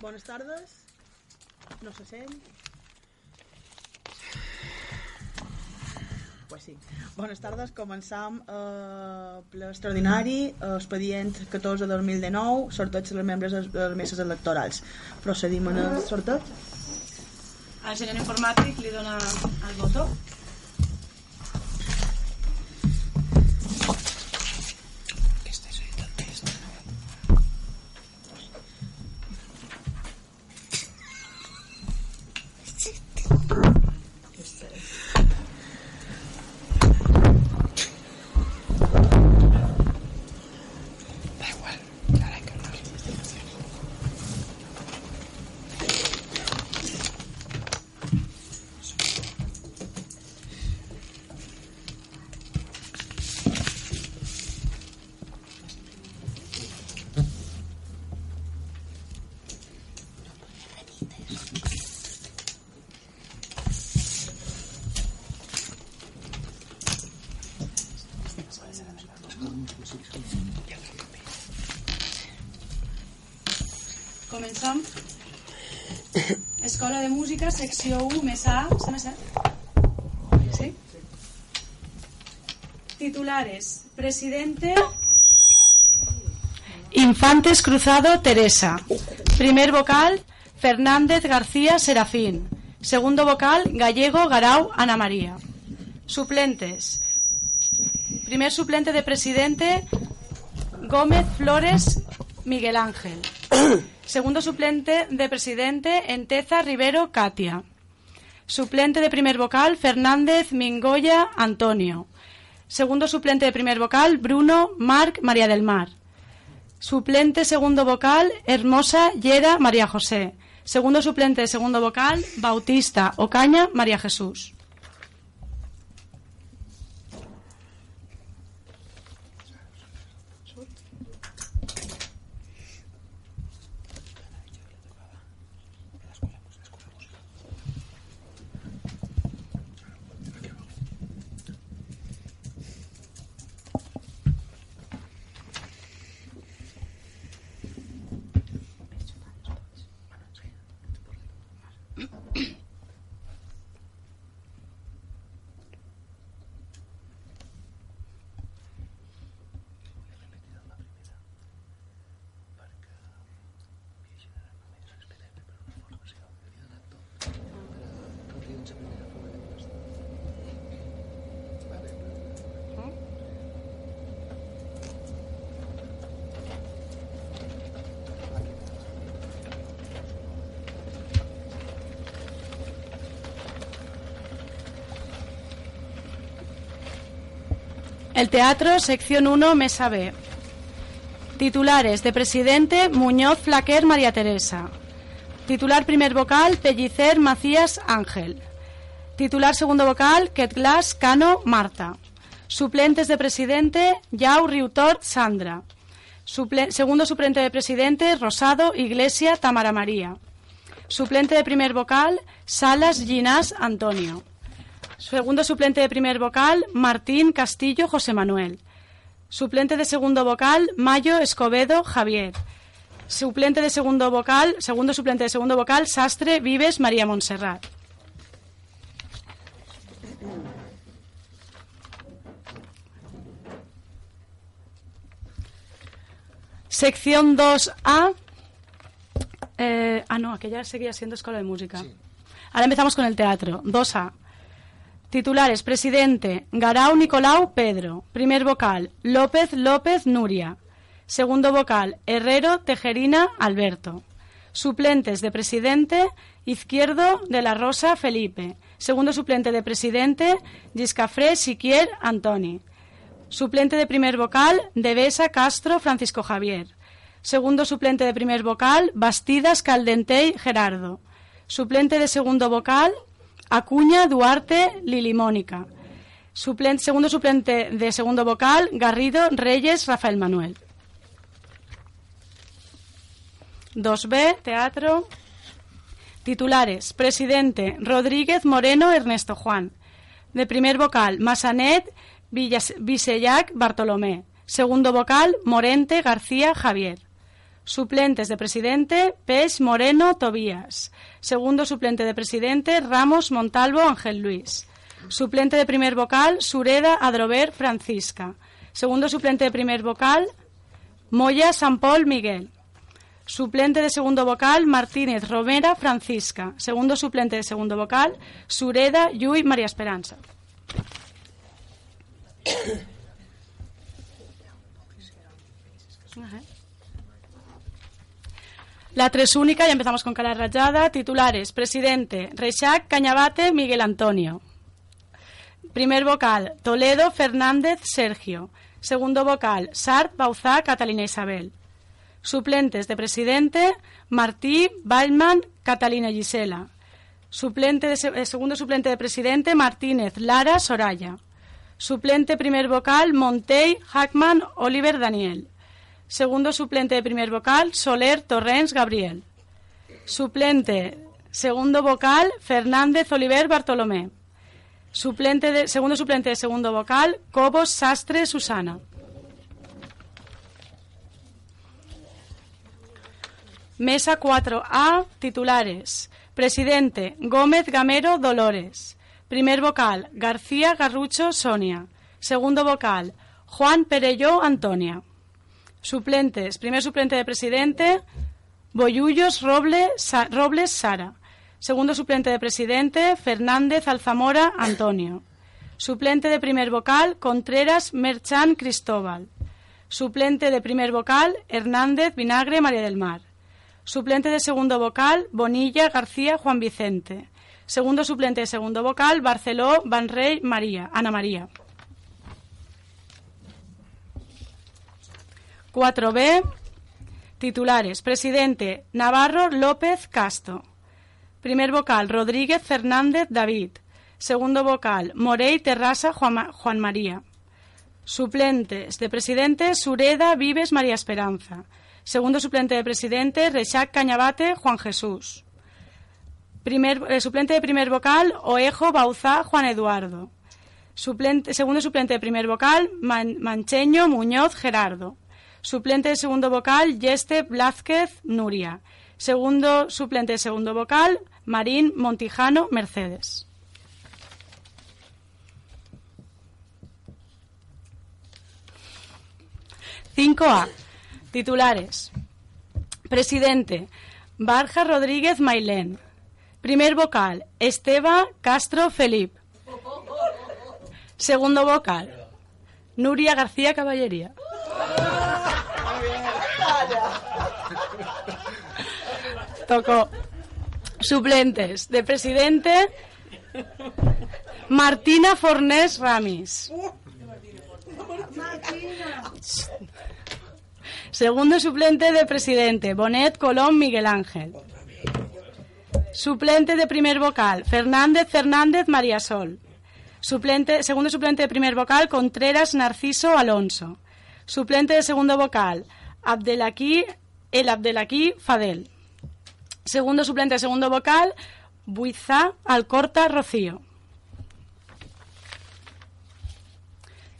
Bones tardes. No se sent. Pues sí. Bones tardes. Començam eh, ple extraordinari, eh, expedient 14 de 2019, sorteig dels membres de les meses electorals. Procedim en el sorteig. Al senyor informàtic li dona el botó. Començam. Escola de Música, secció 1, més A. ¿Se me sent? Sí? Titulares. Presidente... Infantes Cruzado Teresa. Primer vocal, Fernández García Serafín. Segundo vocal, Gallego Garau Ana María. Suplentes. Primer suplente de presidente, Gómez Flores Miguel Ángel. Segundo suplente de presidente, Enteza Rivero Katia. Suplente de primer vocal, Fernández Mingoya Antonio. Segundo suplente de primer vocal, Bruno Marc María del Mar. Suplente segundo vocal, Hermosa Yera María José. Segundo suplente de segundo vocal, Bautista Ocaña María Jesús. El Teatro, sección 1, Mesa B. Titulares de presidente Muñoz Flaquer María Teresa. Titular primer vocal Pellicer Macías Ángel. Titular segundo vocal Ketglas Cano Marta. Suplentes de presidente Yau Riutor Sandra. Segundo suplente de presidente Rosado Iglesia Tamara María. Suplente de primer vocal Salas Ginás Antonio. Segundo suplente de primer vocal, Martín Castillo José Manuel. Suplente de segundo vocal, Mayo Escobedo Javier. Suplente de segundo vocal, segundo suplente de segundo vocal, Sastre Vives María Montserrat. Sección 2A. Eh, ah, no, aquella seguía siendo escuela de música. Ahora empezamos con el teatro. 2A. Titulares, presidente, Garau Nicolau Pedro. Primer vocal, López López Nuria. Segundo vocal, Herrero Tejerina Alberto. Suplentes de presidente, Izquierdo de la Rosa Felipe. Segundo suplente de presidente, Giscafré Siquier Antoni. Suplente de primer vocal, Devesa Castro Francisco Javier. Segundo suplente de primer vocal, Bastidas Caldentey Gerardo. Suplente de segundo vocal, Acuña Duarte Lili Mónica. Suplen- segundo suplente de segundo vocal, Garrido Reyes Rafael Manuel. 2B, teatro. Titulares, presidente, Rodríguez Moreno Ernesto Juan. De primer vocal, Massanet Visellac Bartolomé. Segundo vocal, Morente García Javier. Suplentes de presidente, Peix Moreno Tobías. Segundo suplente de presidente, Ramos Montalvo Ángel Luis. Suplente de primer vocal, Sureda Adrover Francisca. Segundo suplente de primer vocal, Moya San Paul Miguel. Suplente de segundo vocal, Martínez Romera Francisca. Segundo suplente de segundo vocal, Sureda Llull María Esperanza. La tres única, ya empezamos con cara rayada. Titulares, presidente, Reixac Cañabate Miguel Antonio. Primer vocal, Toledo Fernández Sergio. Segundo vocal, Sart Bauzá Catalina Isabel. Suplentes de presidente, Martí Ballman Catalina Gisela. Suplente de, eh, segundo suplente de presidente, Martínez Lara Soraya. Suplente primer vocal, Montey Hackman Oliver Daniel. Segundo suplente de primer vocal, Soler Torrens Gabriel. Suplente segundo vocal, Fernández Oliver Bartolomé. Suplente de, segundo suplente de segundo vocal, Cobos Sastre Susana. Mesa 4A, titulares. Presidente, Gómez Gamero Dolores. Primer vocal, García Garrucho Sonia. Segundo vocal, Juan Perelló Antonia. Suplentes, primer suplente de presidente, Boyullos Robles Sara. Segundo suplente de presidente, Fernández Alzamora Antonio. Suplente de primer vocal, Contreras Merchan Cristóbal. Suplente de primer vocal, Hernández Vinagre María del Mar. Suplente de segundo vocal, Bonilla García Juan Vicente. Segundo suplente de segundo vocal, Barceló Banrey María, Ana María. 4B. Titulares. Presidente Navarro López Casto. Primer vocal, Rodríguez Fernández David. Segundo vocal, Morey Terrasa Juan, María. Suplentes de presidente, Sureda Vives María Esperanza. Segundo suplente de presidente, Rechac Cañabate Juan Jesús. Primer, eh, suplente de primer vocal, Oejo Bauzá Juan Eduardo. Suplente, segundo suplente de primer vocal, Mancheño Muñoz Gerardo. Suplente de segundo vocal, Yeste Blázquez Nuria. Segundo suplente de segundo vocal, Marín Montijano Mercedes. Cinco A. Titulares. Presidente. Barja Rodríguez Mailén. Primer vocal. Esteba Castro Felip. Segundo vocal. Nuria García Caballería. Tocó. Suplentes de presidente Martina Fornés Ramis. Segundo suplente de presidente Bonet Colón Miguel Ángel. Suplente de primer vocal Fernández Fernández María Sol. Suplente, segundo suplente de primer vocal Contreras Narciso Alonso. Suplente de segundo vocal Abdelaquí El Abdelaquí Fadel. Segundo suplente, segundo vocal, Buizá Alcorta Rocío.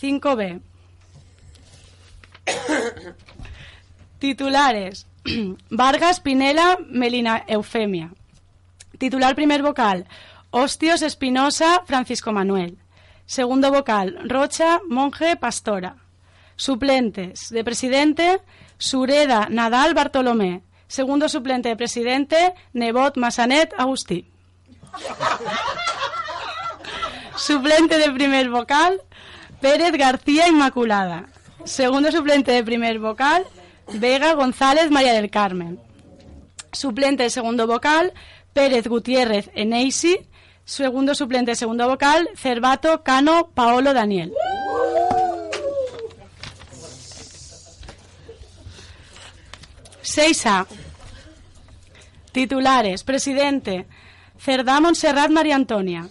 5B. Titulares. Vargas Pinela Melina Eufemia. Titular primer vocal. Hostios Espinosa Francisco Manuel. Segundo vocal. Rocha Monje Pastora. Suplentes. De presidente. Sureda Nadal Bartolomé. Segundo suplente de presidente, Nebot Massanet Agustí. suplente de primer vocal, Pérez García Inmaculada. Segundo suplente de primer vocal, Vega González María del Carmen. Suplente de segundo vocal, Pérez Gutiérrez Eneisi. Segundo suplente de segundo vocal, Cervato Cano Paolo Daniel. 6A. Titulares. Presidente. Cerdá Montserrat María Antonia.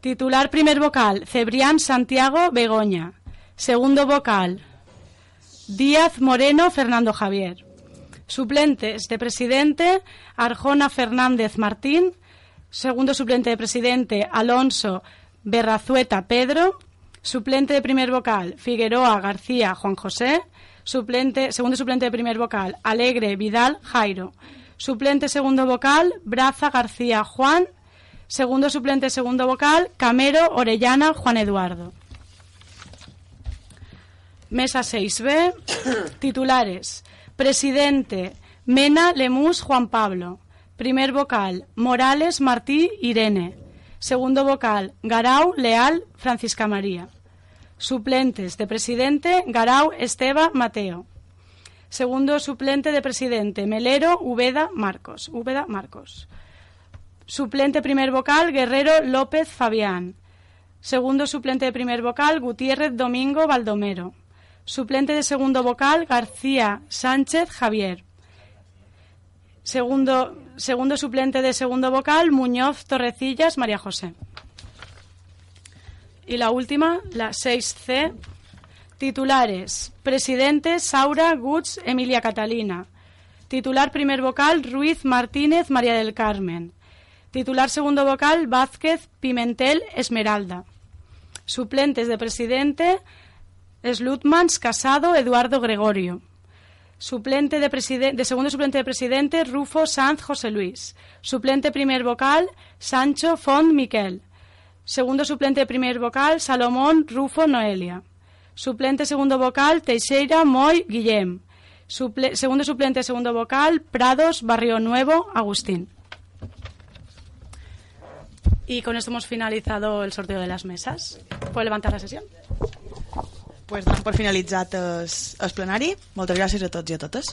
Titular primer vocal. Cebrián Santiago Begoña. Segundo vocal. Díaz Moreno Fernando Javier. Suplentes de presidente. Arjona Fernández Martín. Segundo suplente de presidente. Alonso Berrazueta Pedro. Suplente de primer vocal. Figueroa García Juan José. Suplente, segundo suplente de primer vocal, Alegre Vidal Jairo. Suplente segundo vocal, Braza García Juan. Segundo suplente segundo vocal, Camero Orellana Juan Eduardo. Mesa 6B. Titulares. Presidente. Mena Lemus Juan Pablo. Primer vocal. Morales Martí Irene. Segundo vocal. Garau Leal Francisca María. Suplentes de presidente. Garau Esteba Mateo. Segundo suplente de presidente. Melero Ubeda Marcos. Ubeda Marcos. Suplente primer vocal. Guerrero López Fabián. Segundo suplente de primer vocal. Gutiérrez Domingo Baldomero. Suplente de segundo vocal, García Sánchez Javier. Segundo, segundo suplente de segundo vocal, Muñoz Torrecillas María José. Y la última, la 6C. Titulares. Presidente Saura Guts Emilia Catalina. Titular primer vocal Ruiz Martínez María del Carmen. Titular segundo vocal Vázquez Pimentel Esmeralda. Suplentes de presidente Slutmans Casado Eduardo Gregorio. Suplente de, de, segundo suplente de presidente Rufo Sanz José Luis. Suplente primer vocal Sancho Font Miquel. Segundo suplente de primer vocal Salomón Rufo Noelia. Suplente segundo vocal Teixeira Moy Guillem. Suple segundo suplente segundo vocal Prados Barrio Nuevo Agustín. Y con esto hemos finalizado el sorteo de las mesas. ¿Puede levantar la sesión? pues donem per finalitzat el, el plenari. Moltes gràcies a tots i a totes.